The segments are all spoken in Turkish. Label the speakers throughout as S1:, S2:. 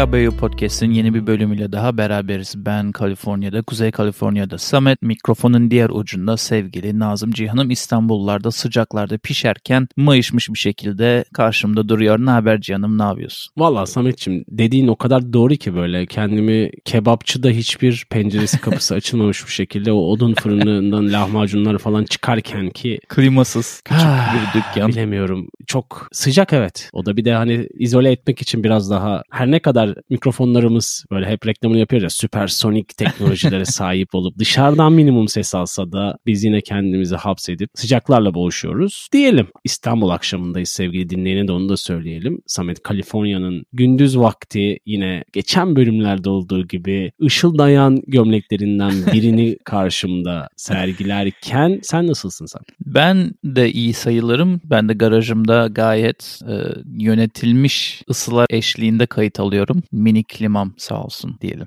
S1: TKBU Podcast'in yeni bir bölümüyle daha beraberiz. Ben Kaliforniya'da, Kuzey Kaliforniya'da Samet, mikrofonun diğer ucunda sevgili Nazım Cihan'ım İstanbullarda sıcaklarda pişerken mayışmış bir şekilde karşımda duruyor. Ne haber Cihan'ım, ne yapıyorsun?
S2: Valla Samet'ciğim dediğin o kadar doğru ki böyle kendimi kebapçıda hiçbir penceresi kapısı açılmamış bir şekilde o odun fırınından lahmacunları falan çıkarken ki
S1: klimasız küçük
S2: Ah,
S1: bir dükkan.
S2: Bilemiyorum. Çok sıcak evet. O da bir de hani izole etmek için biraz daha her ne kadar mikrofonlarımız böyle hep reklamını yapıyoruz ya süpersonik teknolojilere sahip olup dışarıdan minimum ses alsa da biz yine kendimizi hapsedip sıcaklarla boğuşuyoruz. Diyelim İstanbul akşamındayız sevgili dinleyene de onu da söyleyelim. Samet Kaliforniya'nın gündüz vakti yine geçen bölümlerde olduğu gibi ışıldayan gömleklerinden birini karşımda sergilerken sen nasılsın sen?
S1: Ben de iyi sayılırım. Ben de garajımda gayet e, yönetilmiş ısılar eşliğinde kayıt alıyorum. Mini klimam sağ olsun diyelim.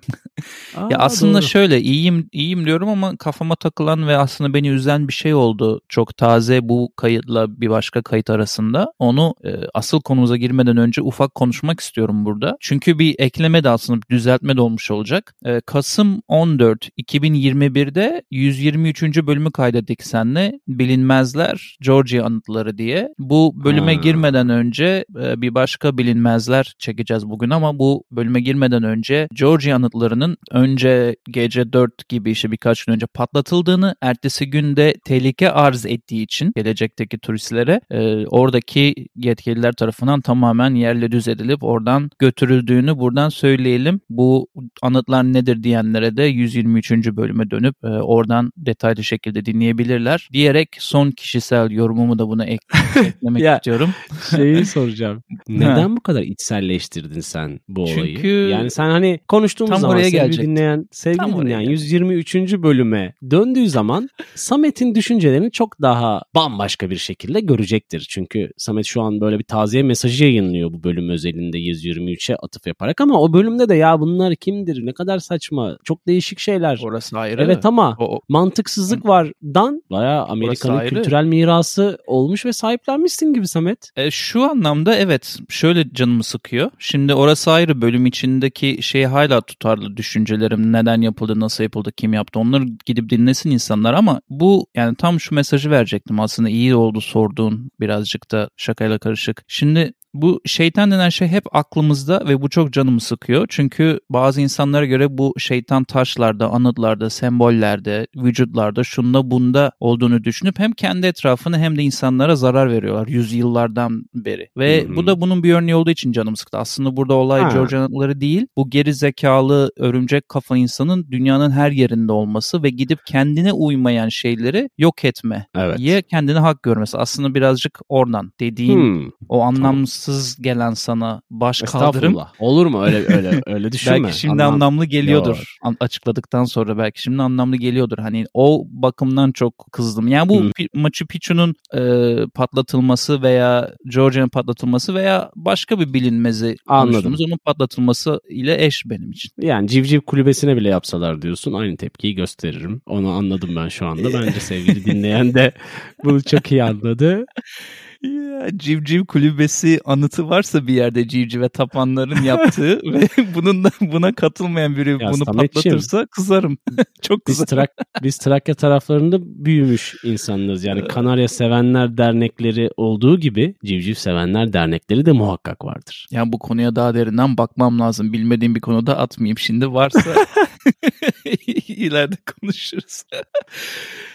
S2: Aa,
S1: ya aslında
S2: doğru.
S1: şöyle iyiyim iyiyim diyorum ama kafama takılan ve aslında beni üzen bir şey oldu. Çok taze bu kayıtla bir başka kayıt arasında. Onu e, asıl konumuza girmeden önce ufak konuşmak istiyorum burada. Çünkü bir ekleme de aslında bir düzeltme de olmuş olacak. E, Kasım 14 2021'de 123. bölümü kaydettik seninle. Bilinmezler Georgia anıtları diye. Bu bölüme
S2: Ha.
S1: girmeden önce e, bir başka bilinmezler çekeceğiz bugün ama bu bölüme girmeden önce Georgia anıtlarının önce gece 4 gibi işte birkaç gün önce patlatıldığını, ertesi günde tehlike arz ettiği için gelecekteki turistlere e, oradaki yetkililer tarafından tamamen yerle düz edilip oradan götürüldüğünü buradan söyleyelim. Bu anıtlar nedir diyenlere de 123. bölüme dönüp e, oradan detaylı şekilde dinleyebilirler. Diyerek son kişisel yorumumu da buna ek- eklemek
S2: Ya,
S1: istiyorum.
S2: Şeyi soracağım. Neden bu kadar içselleştirdin sen bu olayı?
S1: Çünkü-
S2: yani sen hani konuştuğumuz zaman
S1: oraya
S2: sevgili
S1: gelecektim.
S2: dinleyen, sevgili
S1: Tam
S2: dinleyen
S1: gelecektim.
S2: 123. bölüme döndüğü zaman Samet'in düşüncelerini çok daha bambaşka bir şekilde görecektir. Çünkü Samet şu an böyle bir taziye mesajı yayınlıyor bu bölüm özelinde 123'e atıf yaparak ama o bölümde de ya bunlar kimdir? Ne kadar saçma. Çok değişik şeyler.
S1: Orası ayrı.
S2: Evet ama
S1: O- o-
S2: mantıksızlık vardan bayağı Amerika'nın kültürel mirası olmuş ve sahiplenmişsin gibi Samet.
S1: E, şu anlamda evet şöyle canımı sıkıyor. Şimdi orası ayrı bölüm içindeki şey hala tutarlı düşüncelerim. Neden yapıldı, nasıl yapıldı, kim yaptı onları gidip dinlesin insanlar ama bu yani tam şu mesajı verecektim aslında iyi oldu sorduğun birazcık da şakayla karışık. Şimdi bu şeytan denen şey hep aklımızda ve bu çok canımı sıkıyor. Çünkü bazı insanlara göre bu şeytan taşlarda, anıtlarda, sembollerde, vücutlarda, şunda bunda olduğunu düşünüp hem kendi etrafını hem de insanlara zarar veriyorlar yüzyıllardan beri. Ve
S2: hı.
S1: bu da bunun bir örneği olduğu için canım sıktı. Aslında burada olay
S2: Ha.
S1: George anıtları değil. Bu geri zekalı örümcek kafa insanın dünyanın her yerinde olması ve gidip kendine uymayan şeyleri yok etme.
S2: Evet.
S1: Ye kendine hak görmesi. Aslında birazcık oradan dediğin
S2: Hmm.
S1: o anlamsız gelen sana baş kaldırım.
S2: Olur mu öyle öyle öyle düşünme.
S1: belki şimdi
S2: Anlam-
S1: anlamlı geliyordur. An- açıkladıktan sonra belki şimdi anlamlı geliyordur. Hani o bakımdan çok kızdım. Yani bu. Pi- Machu Picchu'nun e, patlatılması veya Georgia'nın patlatılması veya başka bir bilinmezi
S2: Anladım.
S1: onun patlatılması ile eş benim için.
S2: Yani civciv kulübesine bile yapsalar diyorsun aynı tepkiyi gösteririm. Onu anladım ben şu anda. Bence sevgili dinleyen de bunu çok iyi anladı.
S1: Ya, civciv kulübesi anıtı varsa bir yerde civcive tapanların yaptığı ve bunun da buna katılmayan biri bunu
S2: Sametciğim.
S1: patlatırsa kızarım. Çok
S2: Biz,
S1: kızarım.
S2: Trak biz Trakya taraflarında büyümüş insanlarız. Yani Kanarya Sevenler Dernekleri olduğu gibi civciv sevenler dernekleri de muhakkak vardır.
S1: Yani bu konuya daha derinden bakmam lazım. Bilmediğim bir konuda atmayayım. Şimdi varsa ileride konuşuruz.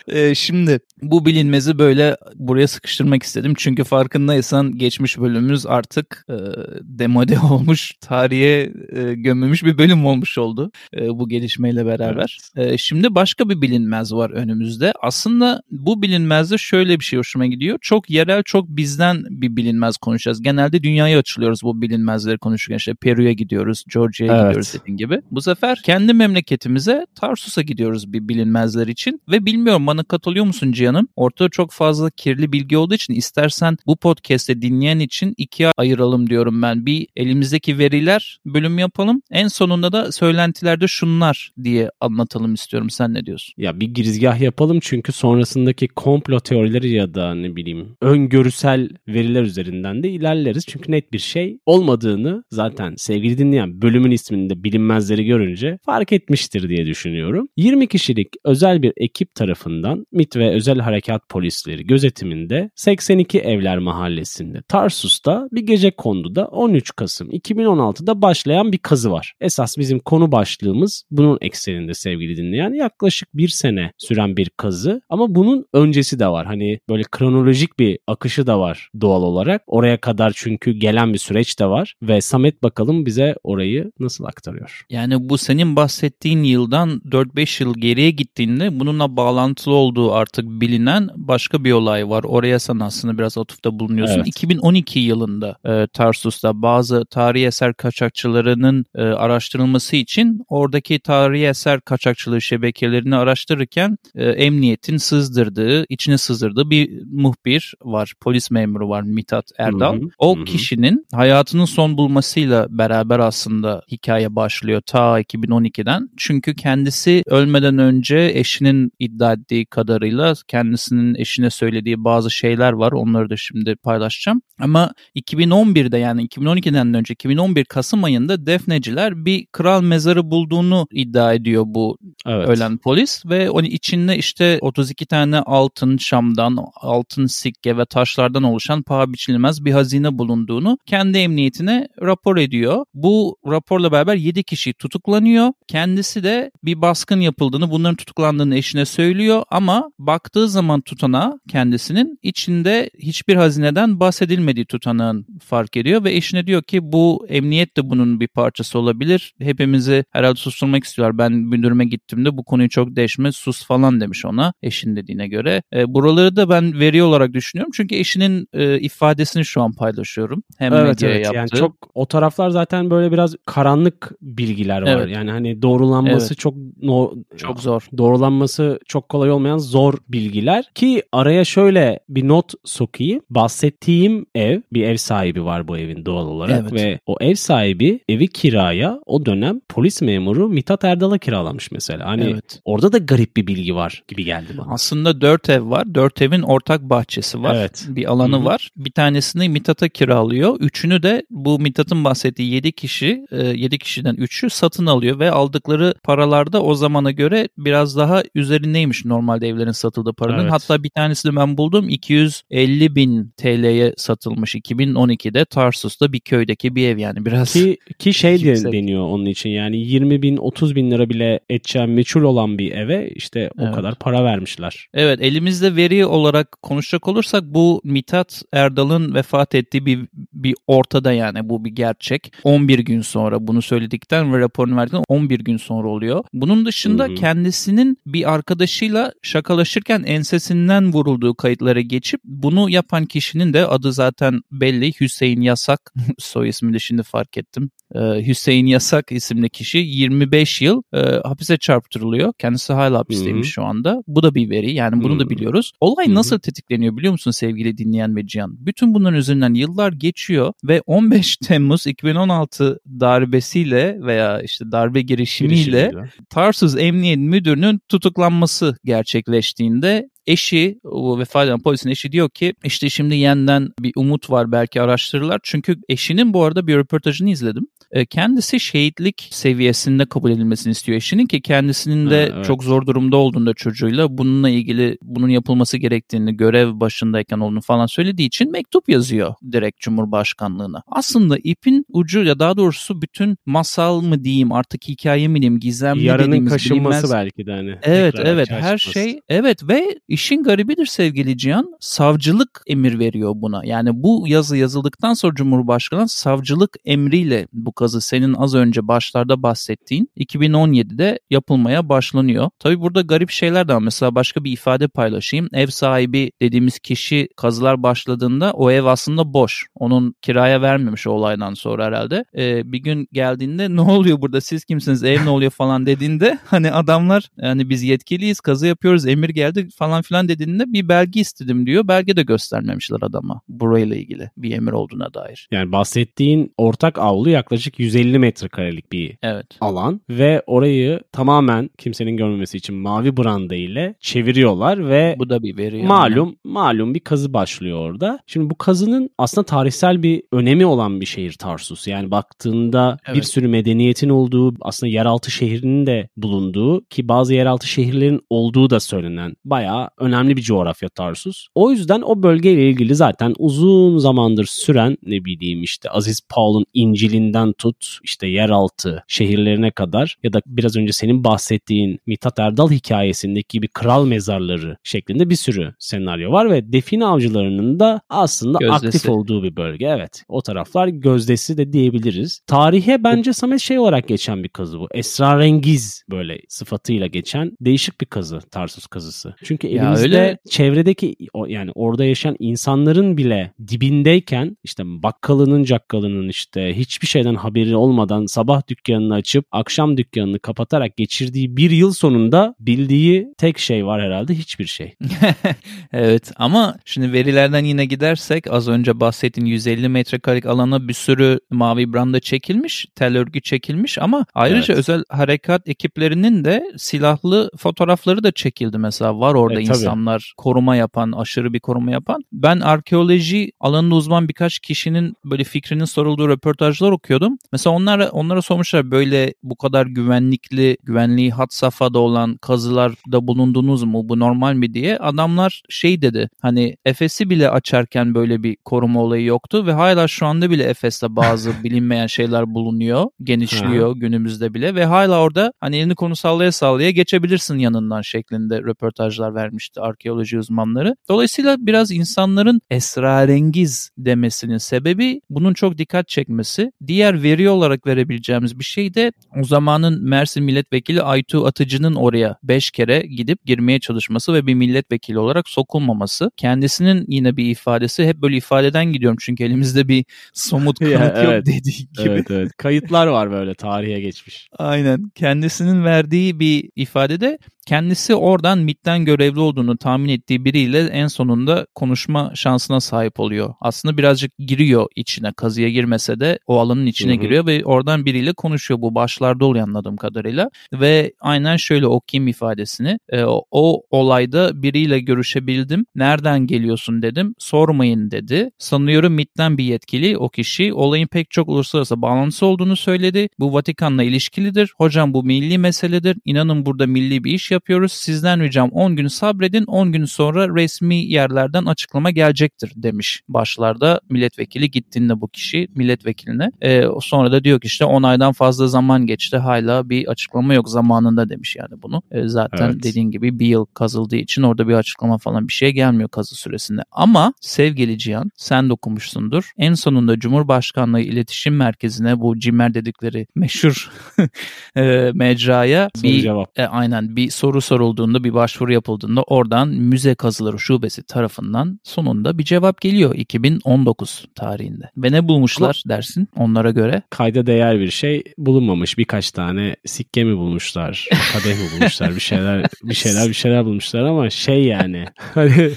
S1: Ee, şimdi bu bilinmezi böyle buraya sıkıştırmak istedim. Çünkü farkındaysan geçmiş bölümümüz artık e, demode olmuş, tarihe e, gömülmüş bir bölüm olmuş oldu e, bu gelişmeyle beraber. E, şimdi başka bir bilinmez var önümüzde. Aslında bu bilinmezde şöyle bir şey hoşuma gidiyor. Çok yerel, çok bizden bir bilinmez konuşacağız. Genelde dünyaya açılıyoruz bu bilinmezleri konuşurken. İşte Peru'ya gidiyoruz, Georgia'ya
S2: Evet.
S1: gidiyoruz dediğin gibi. Bu sefer kendi memleketimiz memleketimize Tarsus'a gidiyoruz bir bilinmezler için ve bilmiyorum bana katılıyor musun Cihan'ım? Ortada çok fazla kirli bilgi olduğu için istersen bu podcast'te dinleyen için ikiye ayıralım diyorum ben. Bir elimizdeki veriler bölüm yapalım. En sonunda da söylentilerde şunlar diye anlatalım istiyorum. Sen ne diyorsun?
S2: Ya bir girizgah yapalım çünkü sonrasındaki komplo teorileri ya da ne bileyim öngörüsel veriler üzerinden de ilerleriz. Çünkü net bir şey olmadığını zaten sevgili dinleyen bölümün isminde bilinmezleri görünce fark etmiştir diye düşünüyorum. 20 kişilik özel bir ekip tarafından MIT ve özel harekat polisleri gözetiminde 82 Evler Mahallesi'nde Tarsus'ta bir gece konduda 13 Kasım 2016'da başlayan bir kazı var. Esas bizim konu başlığımız bunun ekseninde sevgili dinleyen yaklaşık bir sene süren bir kazı ama bunun öncesi de var. Hani böyle kronolojik bir akışı da var doğal olarak. Oraya kadar çünkü gelen bir süreç de var ve Samet bakalım bize orayı nasıl aktarıyor.
S1: Yani bu senin bahsettiğin yıldan 4-5 yıl geriye gittiğinde bununla bağlantılı olduğu artık bilinen başka bir olay var. Oraya sen aslında biraz atıfta bulunuyorsun. Evet. 2012 yılında e, Tarsus'ta bazı tarihi eser kaçakçılarının e, araştırılması için oradaki tarihi eser kaçakçılığı şebekelerini araştırırken e, emniyetin sızdırdığı, içine sızdırdığı bir muhbir var. Polis memuru var Mithat Erdal. Hı hı. O hı hı. kişinin hayatının son bulmasıyla beraber aslında hikaye başlıyor ta 2012'den. Çünkü kendisi ölmeden önce eşinin iddia ettiği kadarıyla kendisinin eşine söylediği bazı şeyler var. Onları da şimdi paylaşacağım. Ama 2011'de yani 2012'den önce 2011 Kasım ayında defneciler bir kral mezarı bulduğunu iddia ediyor bu evet. ölen polis ve onun içinde işte 32 tane altın şamdan, altın sikke ve taşlardan oluşan paha biçilmez bir hazine bulunduğunu kendi emniyetine rapor ediyor. Bu raporla beraber 7 kişi tutuklanıyor. Kendisi de bir baskın yapıldığını, bunların tutuklandığını eşine söylüyor ama baktığı zaman tutana kendisinin içinde hiçbir hazineden bahsedilmediği tutanağın fark ediyor ve eşine diyor ki bu emniyet de bunun bir parçası olabilir. Hepimizi herhalde susturmak istiyorlar. Ben müdürüme gittiğimde bu konuyu çok değişme sus falan demiş ona eşin dediğine göre. E, buraları da ben veri olarak düşünüyorum. Çünkü eşinin e, ifadesini şu an paylaşıyorum. Hem evet, medyaya evet. yaptığı.
S2: Yani çok o taraflar zaten böyle biraz karanlık bilgiler var. Evet. Yani hani doğrulanması evet. çok no,
S1: çok zor.
S2: Doğrulanması çok kolay olmayan zor bilgiler ki araya şöyle bir not sokayım. Bahsettiğim ev bir ev sahibi var bu evin doğal olarak evet. ve o ev sahibi evi kiraya o dönem polis memuru Mithat Erdal'a kiralamış mesela. Hani evet. orada da garip bir bilgi var gibi geldi bana.
S1: Aslında dört ev var. Dört evin ortak bahçesi var. Evet. Bir alanı Hı-hı. var. Bir tanesini Mithat'a kiralıyor. Üçünü de bu Mithat'ın bahsettiği yedi kişi, e, yedi kişiden üçü satın alıyor ve aldıkları paralarda o zamana göre biraz daha üzerindeymiş normalde evlerin satıldığı paranın. Evet. Hatta bir tanesini ben buldum 250 bin TL'ye satılmış 2012'de Tarsus'ta bir köydeki bir ev yani biraz.
S2: Ki, ki şey de deniyor onun için yani 20 bin 30 bin lira bile edeceği meçhul olan bir eve işte o evet. kadar para vermişler.
S1: Evet elimizde veri olarak konuşacak olursak bu Mithat Erdal'ın vefat ettiği bir, bir ortada yani bu bir gerçek. 11 gün sonra bunu söyledikten ve raporunu verdikten 11 gün sonra oluyor. Bunun dışında Hı-hı. kendisinin bir arkadaşıyla şakalaşırken ensesinden vurulduğu kayıtlara geçip bunu yapan kişinin de adı zaten belli Hüseyin Yasak soy ismini de şimdi fark ettim. Ee, Hüseyin Yasak isimli kişi 25 yıl e, hapise çarptırılıyor. Kendisi hala hapisteymiş Hı-hı. şu anda. Bu da bir veri yani bunu Hı-hı. da biliyoruz. Olay Hı-hı. nasıl tetikleniyor biliyor musun sevgili dinleyen ve Cihan? Bütün bunların üzerinden yıllar geçiyor ve 15 Temmuz 2016 darbesiyle veya işte darbe girişimiyle, girişimiyle. Tarsus Emniyet Müdürü'nün tutuklanması gerçekleştiğinde eşi, o vefat eden polisin eşi diyor ki işte şimdi yeniden bir umut var belki araştırırlar. Çünkü eşinin bu arada bir röportajını izledim. E, kendisi şehitlik seviyesinde kabul edilmesini istiyor eşinin ki kendisinin de ha, evet. çok zor durumda olduğunda çocuğuyla bununla ilgili bunun yapılması gerektiğini görev başındayken olduğunu falan söylediği için mektup yazıyor direkt Cumhurbaşkanlığına. Aslında ipin ucu ya daha doğrusu bütün masal mı diyeyim artık hikaye mi diyeyim gizem mi
S2: Yarının kaşınması bilinmez. belki de hani.
S1: Evet evet her şey evet ve işin garibidir sevgili Cihan. Savcılık emir veriyor buna. Yani bu yazı yazıldıktan sonra Cumhurbaşkanı savcılık emriyle bu kazı senin az önce başlarda bahsettiğin 2017'de yapılmaya başlanıyor. Tabi burada garip şeyler de var. Mesela başka bir ifade paylaşayım. Ev sahibi dediğimiz kişi kazılar başladığında o ev aslında boş. Onun kiraya vermemiş o olaydan sonra herhalde. Ee, bir gün geldiğinde ne oluyor burada siz kimsiniz ev ne oluyor falan dediğinde hani adamlar yani biz yetkiliyiz kazı yapıyoruz emir geldi falan filan dediğinde bir belge istedim diyor. Belge de göstermemişler adama burayla ilgili bir emir olduğuna dair.
S2: Yani bahsettiğin ortak avlu yaklaşık 150 metrekarelik bir
S1: Evet.
S2: alan ve orayı tamamen kimsenin görmemesi için mavi branda ile çeviriyorlar ve
S1: Bu da bir veri. yani.
S2: malum malum bir kazı başlıyor orada. Şimdi bu kazının aslında tarihsel bir önemi olan bir şehir Tarsus. Yani baktığında bir
S1: Evet.
S2: sürü medeniyetin olduğu, aslında yeraltı şehrinin de bulunduğu ki bazı yeraltı şehirlerin olduğu da söylenen bayağı önemli bir coğrafya Tarsus. O yüzden o bölgeyle ilgili zaten uzun zamandır süren ne bileyim işte Aziz Paul'un İncil'inden tut işte yeraltı şehirlerine kadar ya da biraz önce senin bahsettiğin Mithat Erdal hikayesindeki gibi kral mezarları şeklinde bir sürü senaryo var ve define avcılarının da aslında
S1: Gözdesi.
S2: aktif olduğu bir bölge. Evet o taraflar gözdesi de diyebiliriz. Tarihe bence Samet şey olarak geçen bir kazı bu. Esrarengiz böyle sıfatıyla geçen değişik bir kazı Tarsus kazısı. Çünkü
S1: Ya
S2: elimizde
S1: öyle-
S2: çevredeki yani orada yaşayan insanların bile dibindeyken işte bakkalının cakkalının işte hiçbir şeyden haberi olmadan sabah dükkanını açıp akşam dükkanını kapatarak geçirdiği bir yıl sonunda bildiği tek şey var herhalde hiçbir şey.
S1: evet ama şimdi verilerden yine gidersek az önce bahsettiğin 150 metrekarelik alana bir sürü mavi branda çekilmiş, tel örgü çekilmiş ama ayrıca
S2: Evet.
S1: özel harekat ekiplerinin de silahlı fotoğrafları da çekildi mesela var orada. İnsanlar koruma yapan, aşırı bir koruma yapan. Ben arkeoloji alanında uzman birkaç kişinin böyle fikrinin sorulduğu röportajlar okuyordum. Mesela onlara onlara sormuşlar böyle bu kadar güvenlikli, güvenliği hat safhada olan kazılarda bulundunuz mu? Bu normal mi diye. Adamlar şey dedi. Hani Efes'i bile açarken böyle bir koruma olayı yoktu ve hala şu anda bile Efes'te bazı bilinmeyen şeyler bulunuyor. Genişliyor günümüzde bile ve hala orada hani elini konu sallaya sallaya geçebilirsin yanından şeklinde röportajlar vermişti arkeoloji uzmanları. Dolayısıyla biraz insanların esrarengiz demesinin sebebi bunun çok dikkat çekmesi. Diğer veri olarak verebileceğimiz bir şey de o zamanın Mersin Milletvekili Aytu Atıcı'nın oraya 5 kere gidip girmeye çalışması ve bir milletvekili olarak sokulmaması. Kendisinin yine bir ifadesi hep böyle ifadeden gidiyorum çünkü elimizde bir somut
S2: Ya,
S1: kanıt yok
S2: evet.
S1: dediği gibi.
S2: Evet evet. Kayıtlar var böyle tarihe geçmiş.
S1: Aynen. Kendisinin verdiği bir ifadede kendisi oradan MIT'ten görevli olduğunu tahmin ettiği biriyle en sonunda konuşma şansına sahip oluyor. Aslında birazcık giriyor içine kazıya girmese de o alanın içine
S2: Hı hı.
S1: giriyor ve oradan biriyle konuşuyor. Bu başlarda oluyor anladığım kadarıyla. Ve aynen şöyle okuyayım ifadesini. E, o, olayda biriyle görüşebildim. Nereden geliyorsun dedim. Sormayın dedi. Sanıyorum MIT'ten bir yetkili o kişi olayın pek çok uluslararası bağlantısı olduğunu söyledi. Bu Vatikan'la ilişkilidir. Hocam bu milli meseledir. İnanın burada milli bir iş yapıyoruz. Sizden ricam 10 gün sabredin. 10 gün sonra resmi yerlerden açıklama gelecektir demiş başlarda milletvekili gittiğinde bu kişi milletvekiline. Ee, sonra da diyor ki işte 10 aydan fazla zaman geçti. Hala bir açıklama yok zamanında demiş yani bunu. Ee, zaten
S2: Evet.
S1: dediğin gibi bir yıl kazıldığı için orada bir açıklama falan bir şey gelmiyor kazı süresinde. Ama sevgili Cihan sen de okumuşsundur. En sonunda Cumhurbaşkanlığı İletişim Merkezi'ne bu CİMER dedikleri meşhur e, mecraya
S2: Soru
S1: bir
S2: cevap.
S1: e, aynen bir soru sorulduğunda bir başvuru yapıldığında oradan Müze Kazıları Şubesi tarafından sonunda bir cevap geliyor 2019 tarihinde. Ve ne bulmuşlar dersin onlara göre?
S2: Kayda değer bir şey bulunmamış. Birkaç tane sikke mi bulmuşlar, kadeh mi bulmuşlar, bir şeyler bir şeyler bir şeyler bulmuşlar ama şey yani. Hani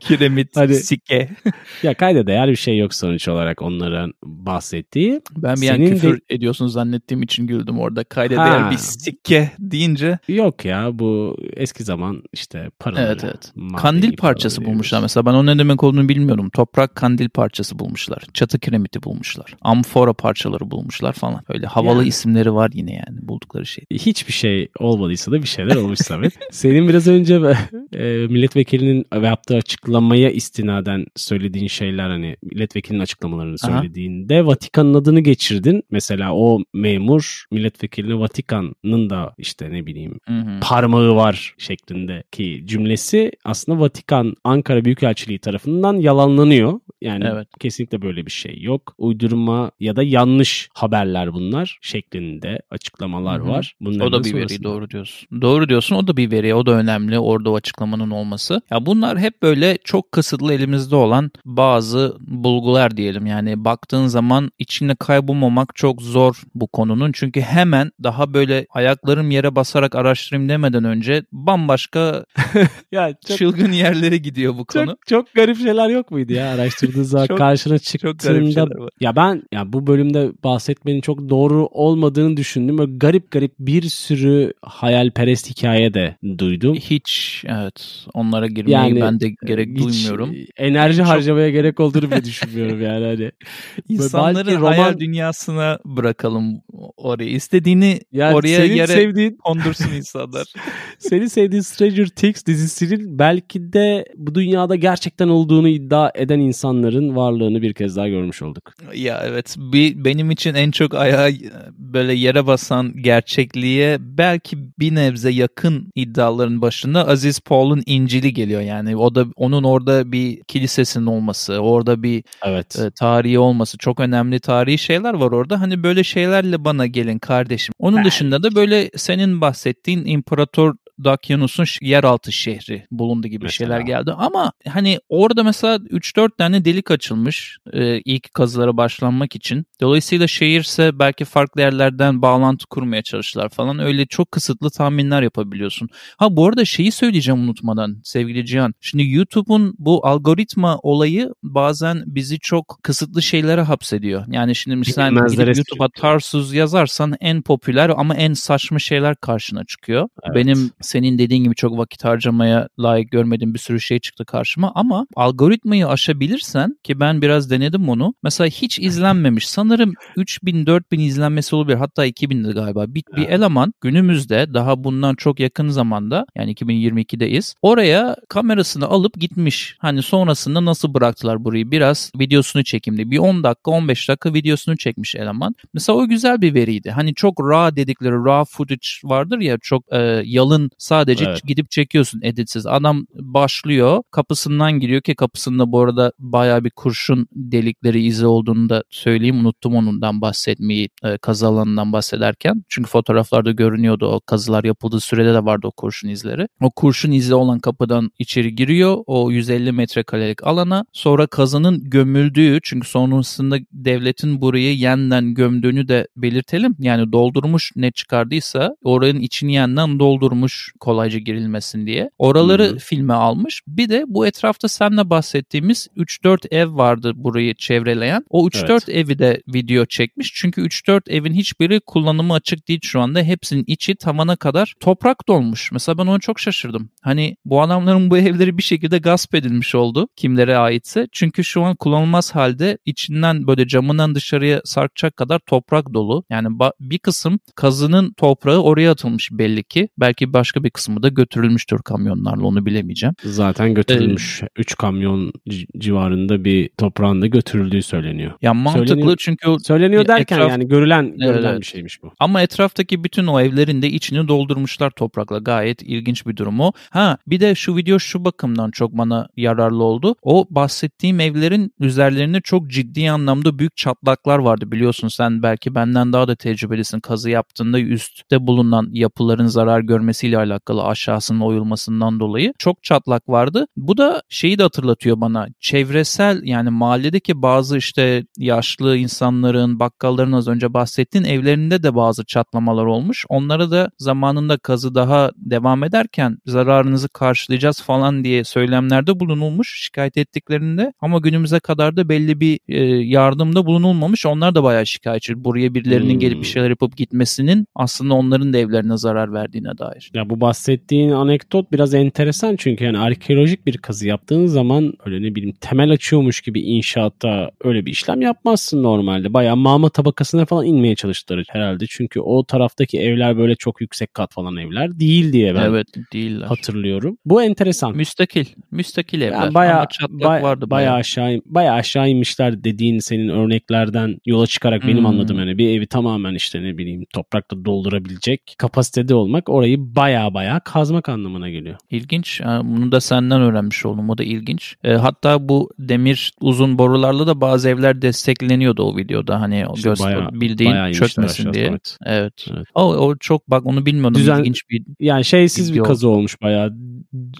S1: Kiremit,
S2: Hadi.
S1: sikke.
S2: ya kayda değer bir şey yok sonuç olarak onların bahsettiği.
S1: Ben bir an
S2: Senin
S1: küfür
S2: de-
S1: ediyorsun zannettiğim için güldüm orada. Kayda
S2: Ha.
S1: değer bir sikke deyince.
S2: Yok ya bu eski zaman işte paraları.
S1: Evet evet. Kandil parçası bulmuşlar mesela. Ben onun ne demek olduğunu bilmiyorum. Toprak kandil parçası bulmuşlar. Çatı kiremiti bulmuşlar. Amfora parçaları bulmuşlar falan. Öyle havalı
S2: Yani.
S1: isimleri var yine yani buldukları şey.
S2: Hiçbir şey olmadıysa da bir şeyler olmuş Samet. Senin biraz önce e, milletvekilinin yaptığı açıklamaya istinaden söylediğin şeyler hani milletvekilinin açıklamalarını
S1: Aha.
S2: söylediğinde Vatikan'ın adını geçirdin. Mesela o memur milletvekiline Vatikan'ın da işte ne bileyim
S1: Hı hı.
S2: parmağı var şeklindeki cümlesi aslında Vatikan Ankara Büyükelçiliği tarafından yalanlanıyor. Yani evet. kesinlikle böyle bir şey yok. Uydurma ya da yanlış haberler bunlar şeklinde açıklamalar Hı-hı. var.
S1: Bunların o da bir sonrasında... veri doğru diyorsun. Doğru diyorsun o da bir veri o da önemli orada o açıklamanın olması. Ya bunlar hep böyle çok kısıtlı elimizde olan bazı bulgular diyelim. Yani baktığın zaman içinde kaybolmamak çok zor bu konunun. Çünkü hemen daha böyle ayaklarım yere basarak araştırayım demeden önce bambaşka ya çok, çılgın yerlere gidiyor bu konu.
S2: Çok, çok garip şeyler yok muydu ya araştırdığın zaman çok, karşına çıktığında. Ya ben ya bu bölümde bahsetmenin çok doğru olmadığını düşündüm. Böyle garip garip bir sürü hayalperest hikaye de duydum.
S1: Hiç evet onlara girmeyi yani, ben de gerek duymuyorum.
S2: Enerji çok... harcamaya gerek olduğunu bile düşünmüyorum yani hani.
S1: İnsanları roman... hayal dünyasına bırakalım oraya. İstediğini yani oraya yere sevdiğin... kondursun insanlar.
S2: Senin sevdiğin Stranger Things dizisinin belki de bu dünyada gerçekten olduğunu iddia eden insanların varlığını bir kez daha görmüş olduk.
S1: Ya evet bir, benim için en çok ayağa böyle yere basan gerçekliğe belki bir nebze yakın iddiaların başında Aziz Paul'un İncil'i geliyor yani. O da onun orada bir kilisesinin olması, orada bir evet. e, tarihi olması çok önemli tarihi şeyler var orada. Hani böyle şeylerle bana gelin kardeşim. Onun dışında da böyle senin bahsettiğin imparator imparator Dakyanus'un yeraltı şehri bulundu gibi mesela. şeyler geldi. Ama hani orada mesela 3-4 tane delik açılmış e, ilk kazılara başlanmak için. Dolayısıyla şehirse belki farklı yerlerden bağlantı kurmaya çalıştılar falan. Öyle çok kısıtlı tahminler yapabiliyorsun. Ha bu arada şeyi söyleyeceğim unutmadan sevgili Cihan. Şimdi YouTube'un bu algoritma olayı bazen bizi çok kısıtlı şeylere hapsediyor. Yani şimdi sen YouTube'a Tarsus yazarsan en popüler ama en saçma şeyler karşına çıkıyor. Evet. Benim senin dediğin gibi çok vakit harcamaya layık görmediğim bir sürü şey çıktı karşıma ama algoritmayı aşabilirsen ki ben biraz denedim onu. Mesela hiç izlenmemiş. Sanırım 3000 4000 izlenmesi olabilir. Hatta 2000'di galiba. Bir, bir eleman günümüzde daha bundan çok yakın zamanda yani 2022'deyiz. Oraya kamerasını alıp gitmiş. Hani sonrasında nasıl bıraktılar burayı? Biraz videosunu çekimdi. Bir 10 dakika 15 dakika videosunu çekmiş eleman. Mesela o güzel bir veriydi. Hani çok raw dedikleri raw footage vardır ya çok e, yalın Sadece evet. gidip çekiyorsun editsiz. Adam başlıyor kapısından giriyor ki kapısında bu arada baya bir kurşun delikleri izi olduğunu da söyleyeyim. Unuttum onundan bahsetmeyi e, kazı alanından bahsederken. Çünkü fotoğraflarda görünüyordu o kazılar yapıldığı sürede de vardı o kurşun izleri. O kurşun izi olan kapıdan içeri giriyor o 150 metrekarelik alana. Sonra kazının gömüldüğü çünkü sonrasında devletin burayı yeniden gömdüğünü de belirtelim. Yani doldurmuş ne çıkardıysa oranın içini yeniden doldurmuş kolayca girilmesin diye. Oraları Hı-hı. filme almış. Bir de bu etrafta senle bahsettiğimiz 3-4 ev vardı burayı çevreleyen. O 3-4 evet. evi de video çekmiş. Çünkü 3-4 evin hiçbiri kullanımı açık değil şu anda. Hepsinin içi tavana kadar toprak dolmuş. Mesela ben ona çok şaşırdım. Hani bu adamların bu evleri bir şekilde gasp edilmiş oldu. Kimlere aitse. Çünkü şu an kullanılmaz halde içinden böyle camından dışarıya sarkacak kadar toprak dolu. Yani bir kısım kazının toprağı oraya atılmış belli ki. Belki başka başka bir kısmı da götürülmüştür kamyonlarla onu bilemeyeceğim.
S2: Zaten götürülmüş. 3 ee, kamyon civarında bir toprağın da götürüldüğü söyleniyor.
S1: Ya mantıklı söyleniyor, çünkü
S2: söyleniyor derken etraf, yani görülen görülen evet. bir şeymiş bu.
S1: Ama etraftaki bütün o evlerin de içini doldurmuşlar toprakla. Gayet ilginç bir durum o. Ha bir de şu video şu bakımdan çok bana yararlı oldu. O bahsettiğim evlerin üzerlerinde çok ciddi anlamda büyük çatlaklar vardı biliyorsun sen belki benden daha da tecrübelisin. Kazı yaptığında üstte bulunan yapıların zarar görmesiyle alakalı aşağısının oyulmasından dolayı çok çatlak vardı. Bu da şeyi de hatırlatıyor bana. Çevresel yani mahalledeki bazı işte yaşlı insanların, bakkalların az önce bahsettiğin evlerinde de bazı çatlamalar olmuş. Onlara da zamanında kazı daha devam ederken zararınızı karşılayacağız falan diye söylemlerde bulunulmuş şikayet ettiklerinde ama günümüze kadar da belli bir e, yardımda bulunulmamış. Onlar da bayağı şikayetçi. Buraya birilerinin hmm. gelip bir şeyler yapıp gitmesinin aslında onların da evlerine zarar verdiğine dair.
S2: Ya bu bahsettiğin anekdot biraz enteresan çünkü yani arkeolojik bir kazı yaptığın zaman öyle ne bileyim temel açıyormuş gibi inşaatta öyle bir işlem yapmazsın normalde. Bayağı mağma tabakasına falan inmeye çalıştılar herhalde. Çünkü o taraftaki evler böyle çok yüksek kat falan evler değil diye ben evet, değiller. hatırlıyorum. Bu enteresan.
S1: Müstakil. Müstakil evler. Yani
S2: bayağı, bayağı, vardı bayağı. bayağı aşağı bayağı aşağı inmişler dediğin senin örneklerden yola çıkarak benim hmm. anladığım yani bir evi tamamen işte ne bileyim toprakla doldurabilecek kapasitede olmak orayı bayağı baya baya kazmak anlamına geliyor.
S1: İlginç. Bunu da senden öğrenmiş oldum. O da ilginç. E, hatta bu demir uzun borularla da bazı evler destekleniyordu o videoda. Hani
S2: İşte
S1: göz
S2: bayağı-
S1: bildiğin
S2: bayağı
S1: çökmesin diye.
S2: evet.
S1: Evet.
S2: Evet.
S1: O, o çok bak onu bilmiyordum.
S2: Düzen-
S1: İlginç bir
S2: Yani şeysiz bir kazı olmuş bayağı.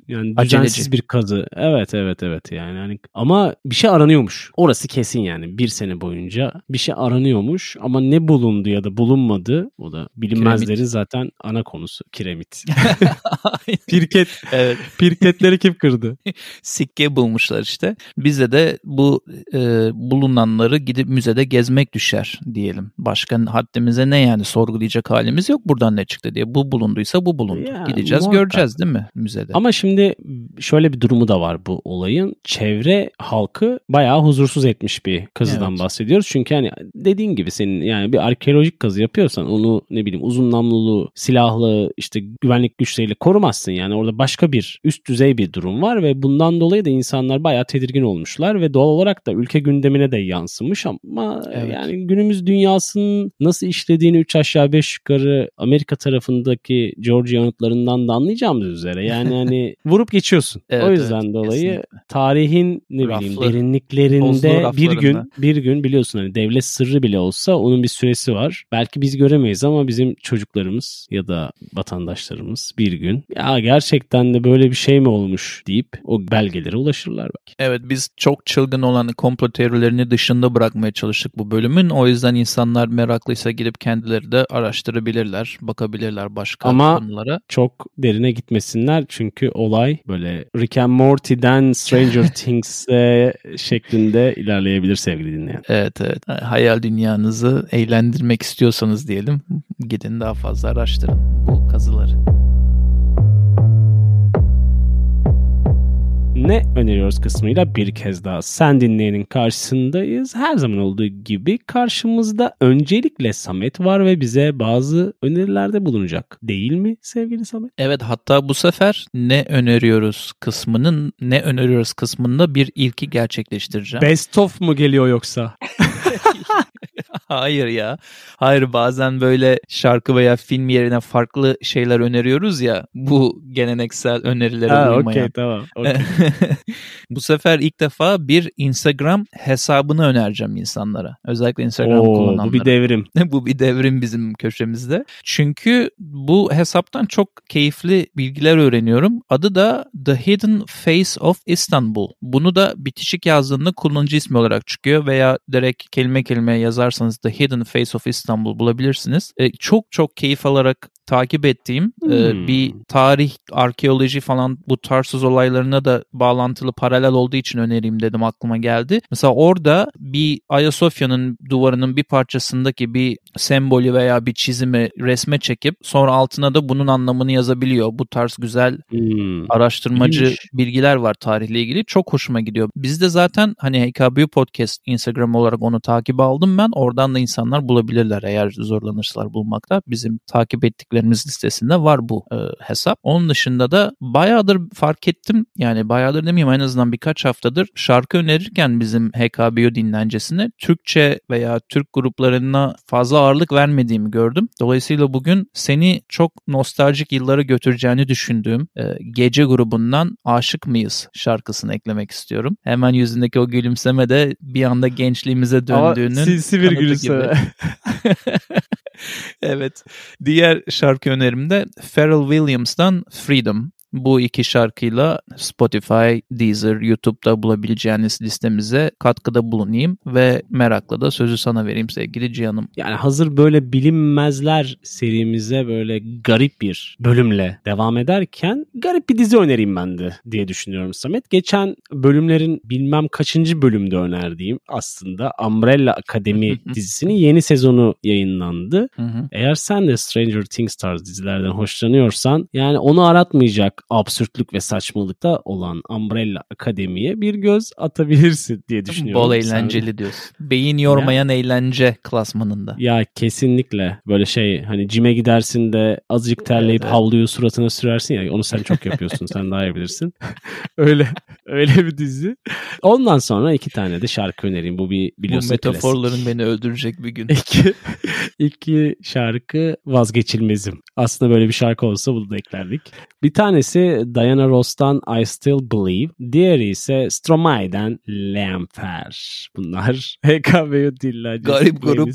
S2: Yani
S1: Aceleci.
S2: düzensiz bir kazı. Evet evet evet yani hani ama bir şey aranıyormuş. Orası kesin yani bir sene boyunca bir şey aranıyormuş ama ne bulundu ya da bulunmadı o da bilinmezlerin zaten ana konusu kiremit. Pirket
S1: evet.
S2: pirketleri kim kırdı?
S1: sikke bulmuşlar işte. Bize de bu e, bulunanları gidip müzede gezmek düşer diyelim. Başka haddimize ne yani sorgulayacak halimiz yok buradan ne çıktı diye. Bu bulunduysa bu bulundu.
S2: Ya,
S1: Gideceğiz
S2: muhakkak.
S1: göreceğiz değil mi müzede?
S2: Ama şimdi şöyle bir durumu da var bu olayın. Çevre halkı bayağı huzursuz etmiş bir kazıdan
S1: Evet.
S2: bahsediyoruz. Çünkü hani dediğin gibi senin yani bir arkeolojik kazı yapıyorsan onu ne bileyim uzun namlulu, silahlı işte güvenlik güçleriyle korumazsın. Yani orada başka bir üst düzey bir durum var ve bundan dolayı da insanlar bayağı tedirgin olmuşlar ve doğal olarak da ülke gündemine de yansımış ama
S1: Evet.
S2: yani günümüz dünyasının nasıl işlediğini 3 aşağı 5 yukarı Amerika tarafındaki Georgia yanıtlarından da anlayacağımız üzere yani hani vurup geçiyorsun.
S1: Evet,
S2: o yüzden
S1: evet,
S2: dolayı
S1: kesinlikle.
S2: tarihin ne bileyim
S1: Raflı,
S2: derinliklerinde
S1: bozduğu
S2: bir gün bir gün biliyorsun hani devlet sırrı bile olsa onun bir süresi var. Belki biz göremeyiz ama bizim çocuklarımız ya da vatandaşlarımız bir gün ya gerçekten de böyle bir şey mi olmuş deyip o belgelere ulaşırlar belki.
S1: Evet biz çok çılgın olan komplo teorilerini dışında bırakmaya çalıştık bu bölümün. O yüzden insanlar meraklıysa gidip kendileri de araştırabilirler, bakabilirler başka
S2: Ama-
S1: konulara.
S2: Çok derine gitmesinler çünkü olay böyle Rick and Morty'den Stranger Things e, şeklinde ilerleyebilir sevgili dinleyen.
S1: Evet evet. Hayal dünyanızı eğlendirmek istiyorsanız diyelim gidin daha fazla araştırın bu kazıları.
S2: Ne öneriyoruz kısmıyla bir kez daha sen dinleyenin karşısındayız. Her zaman olduğu gibi karşımızda öncelikle Samet var ve bize bazı önerilerde bulunacak. Değil mi sevgili Samet?
S1: Evet hatta bu sefer ne öneriyoruz kısmının ne öneriyoruz kısmında bir ilki gerçekleştireceğim.
S2: Best of mu geliyor yoksa?
S1: Hayır ya. Hayır bazen böyle şarkı veya film yerine farklı şeyler öneriyoruz ya. Bu geleneksel önerilere
S2: Ha,
S1: uymayan.
S2: okey tamam. okey.
S1: Bu sefer ilk defa bir Instagram hesabını önereceğim insanlara. Özellikle Instagram
S2: Oo,
S1: kullananlara.
S2: bu bir devrim.
S1: bu bir devrim bizim köşemizde. Çünkü bu hesaptan çok keyifli bilgiler öğreniyorum. Adı da The Hidden Face of Istanbul. Bunu da bitişik yazdığında kullanıcı ismi olarak çıkıyor veya direkt kelime kelime yazarsanız The Hidden Face of Istanbul bulabilirsiniz. E, çok çok keyif alarak takip ettiğim e,
S2: Hmm.
S1: bir tarih, arkeoloji falan bu tarsız olaylarına da bağlantılı paralel olduğu için önereyim dedim aklıma geldi. Mesela orada bir Ayasofya'nın duvarının bir parçasındaki bir sembolü veya bir çizimi resme çekip sonra altına da bunun anlamını yazabiliyor. Bu tarz güzel
S2: Hmm.
S1: araştırmacı
S2: İyiymiş.
S1: bilgiler var tarihle ilgili. Çok hoşuma gidiyor. Bizde zaten hani HKBU Podcast Instagram olarak onu takip aldım ben. Oradan da insanlar bulabilirler eğer zorlanırsalar bulmakta. Bizim takip ettiklerimiz listesinde var bu e, hesap. Onun dışında da bayağıdır fark ettim. Yani bayağıdır demeyeyim en azından birkaç haftadır şarkı önerirken bizim HKBU dinlencesine Türkçe veya Türk gruplarına fazla ağırlık vermediğimi gördüm. Dolayısıyla bugün seni çok nostaljik yıllara götüreceğini düşündüğüm e, Gece grubundan Aşık Mıyız şarkısını eklemek istiyorum. Hemen yüzündeki o gülümseme de bir anda gençliğimize
S2: Ama
S1: döndüğünün
S2: sinsi bir gülümseme.
S1: evet. Diğer şarkı önerimde Pharrell Williams'tan Freedom. Bu iki şarkıyla Spotify, Deezer, YouTube'da bulabileceğiniz listemize katkıda bulunayım ve merakla da sözü sana vereyim sevgili Cihan'ım.
S2: Yani hazır böyle bilinmezler serimize böyle garip bir bölümle devam ederken garip bir dizi önereyim ben de diye düşünüyorum Samet. Geçen bölümlerin bilmem kaçıncı bölümde önerdiğim aslında Umbrella Akademi dizisinin yeni sezonu yayınlandı. Eğer sen de Stranger Things tarzı dizilerden hoşlanıyorsan yani onu aratmayacak absürtlük ve saçmalıkta olan Umbrella Akademi'ye bir göz atabilirsin diye düşünüyorum.
S1: Bol eğlenceli Sen... diyorsun. Beyin yormayan ya. eğlence klasmanında.
S2: Ya kesinlikle böyle şey hani cime gidersin de azıcık terleyip evet, havluyu suratına sürersin ya onu sen çok yapıyorsun sen daha iyi bilirsin. öyle öyle bir dizi. Ondan sonra iki tane de şarkı önereyim. Bu bir biliyorsun
S1: Bu metaforların klasik. beni öldürecek bir gün.
S2: İki, iki şarkı vazgeçilmezim. Aslında böyle bir şarkı olsa bunu da eklerdik. Bir tanesi Diana Ross'tan I Still Believe. Diğeri ise Stromae'den Lamper. Bunlar HKBU dinlencesi Garip grup.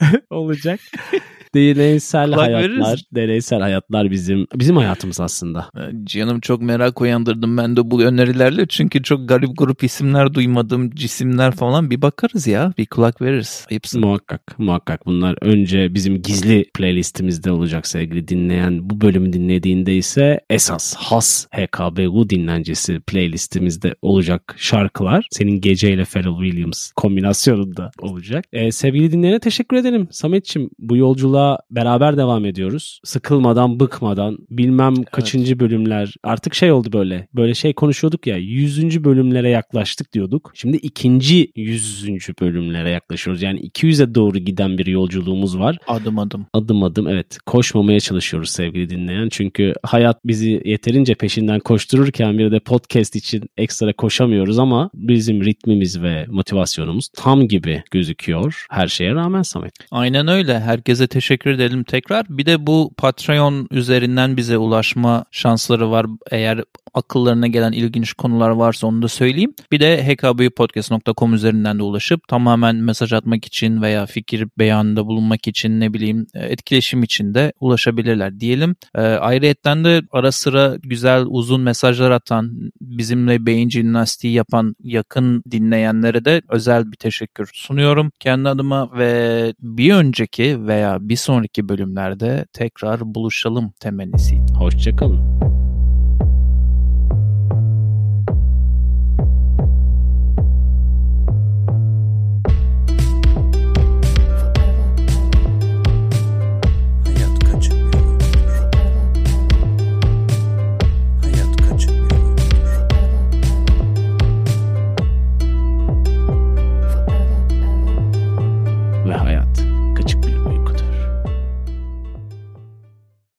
S2: olacak. Deneysel hayatlar, deneysel hayatlar bizim bizim hayatımız aslında.
S1: Canım çok merak uyandırdım ben de bu önerilerle çünkü çok garip grup isimler duymadığım cisimler falan bir bakarız ya bir kulak veririz.
S2: Ayıpsın. Muhakkak muhakkak bunlar önce bizim gizli playlistimizde olacak sevgili dinleyen bu bölümü dinlediğinde ise esas has HKBU dinlencesi playlistimizde olacak şarkılar senin geceyle Pharrell Williams kombinasyonunda olacak. Ee, sevgili dinleyene teşekkür ederim. Sametçim bu yolculuğa yolculuğa beraber devam ediyoruz. Sıkılmadan, bıkmadan, bilmem evet. kaçıncı bölümler. Artık şey oldu böyle. Böyle şey konuşuyorduk ya. Yüzüncü bölümlere yaklaştık diyorduk. Şimdi ikinci yüzüncü bölümlere yaklaşıyoruz. Yani 200'e doğru giden bir yolculuğumuz var.
S1: Adım adım.
S2: Adım adım evet. Koşmamaya çalışıyoruz sevgili dinleyen. Çünkü hayat bizi yeterince peşinden koştururken bir de podcast için ekstra koşamıyoruz ama bizim ritmimiz ve motivasyonumuz tam gibi gözüküyor. Her şeye rağmen Samet.
S1: Aynen öyle. Herkese teşekkür teşekkür edelim tekrar. Bir de bu Patreon üzerinden bize ulaşma şansları var. Eğer akıllarına gelen ilginç konular varsa onu da söyleyeyim. Bir de hkbpodcast.com üzerinden de ulaşıp tamamen mesaj atmak için veya fikir beyanında bulunmak için ne bileyim e, etkileşim için de ulaşabilirler diyelim. E, ayrıyetten de ara sıra güzel uzun mesajlar atan bizimle beyin jimnastiği yapan yakın dinleyenlere de özel bir teşekkür sunuyorum. Kendi adıma ve bir önceki veya bir sonraki bölümlerde tekrar buluşalım temennisi.
S2: Hoşçakalın.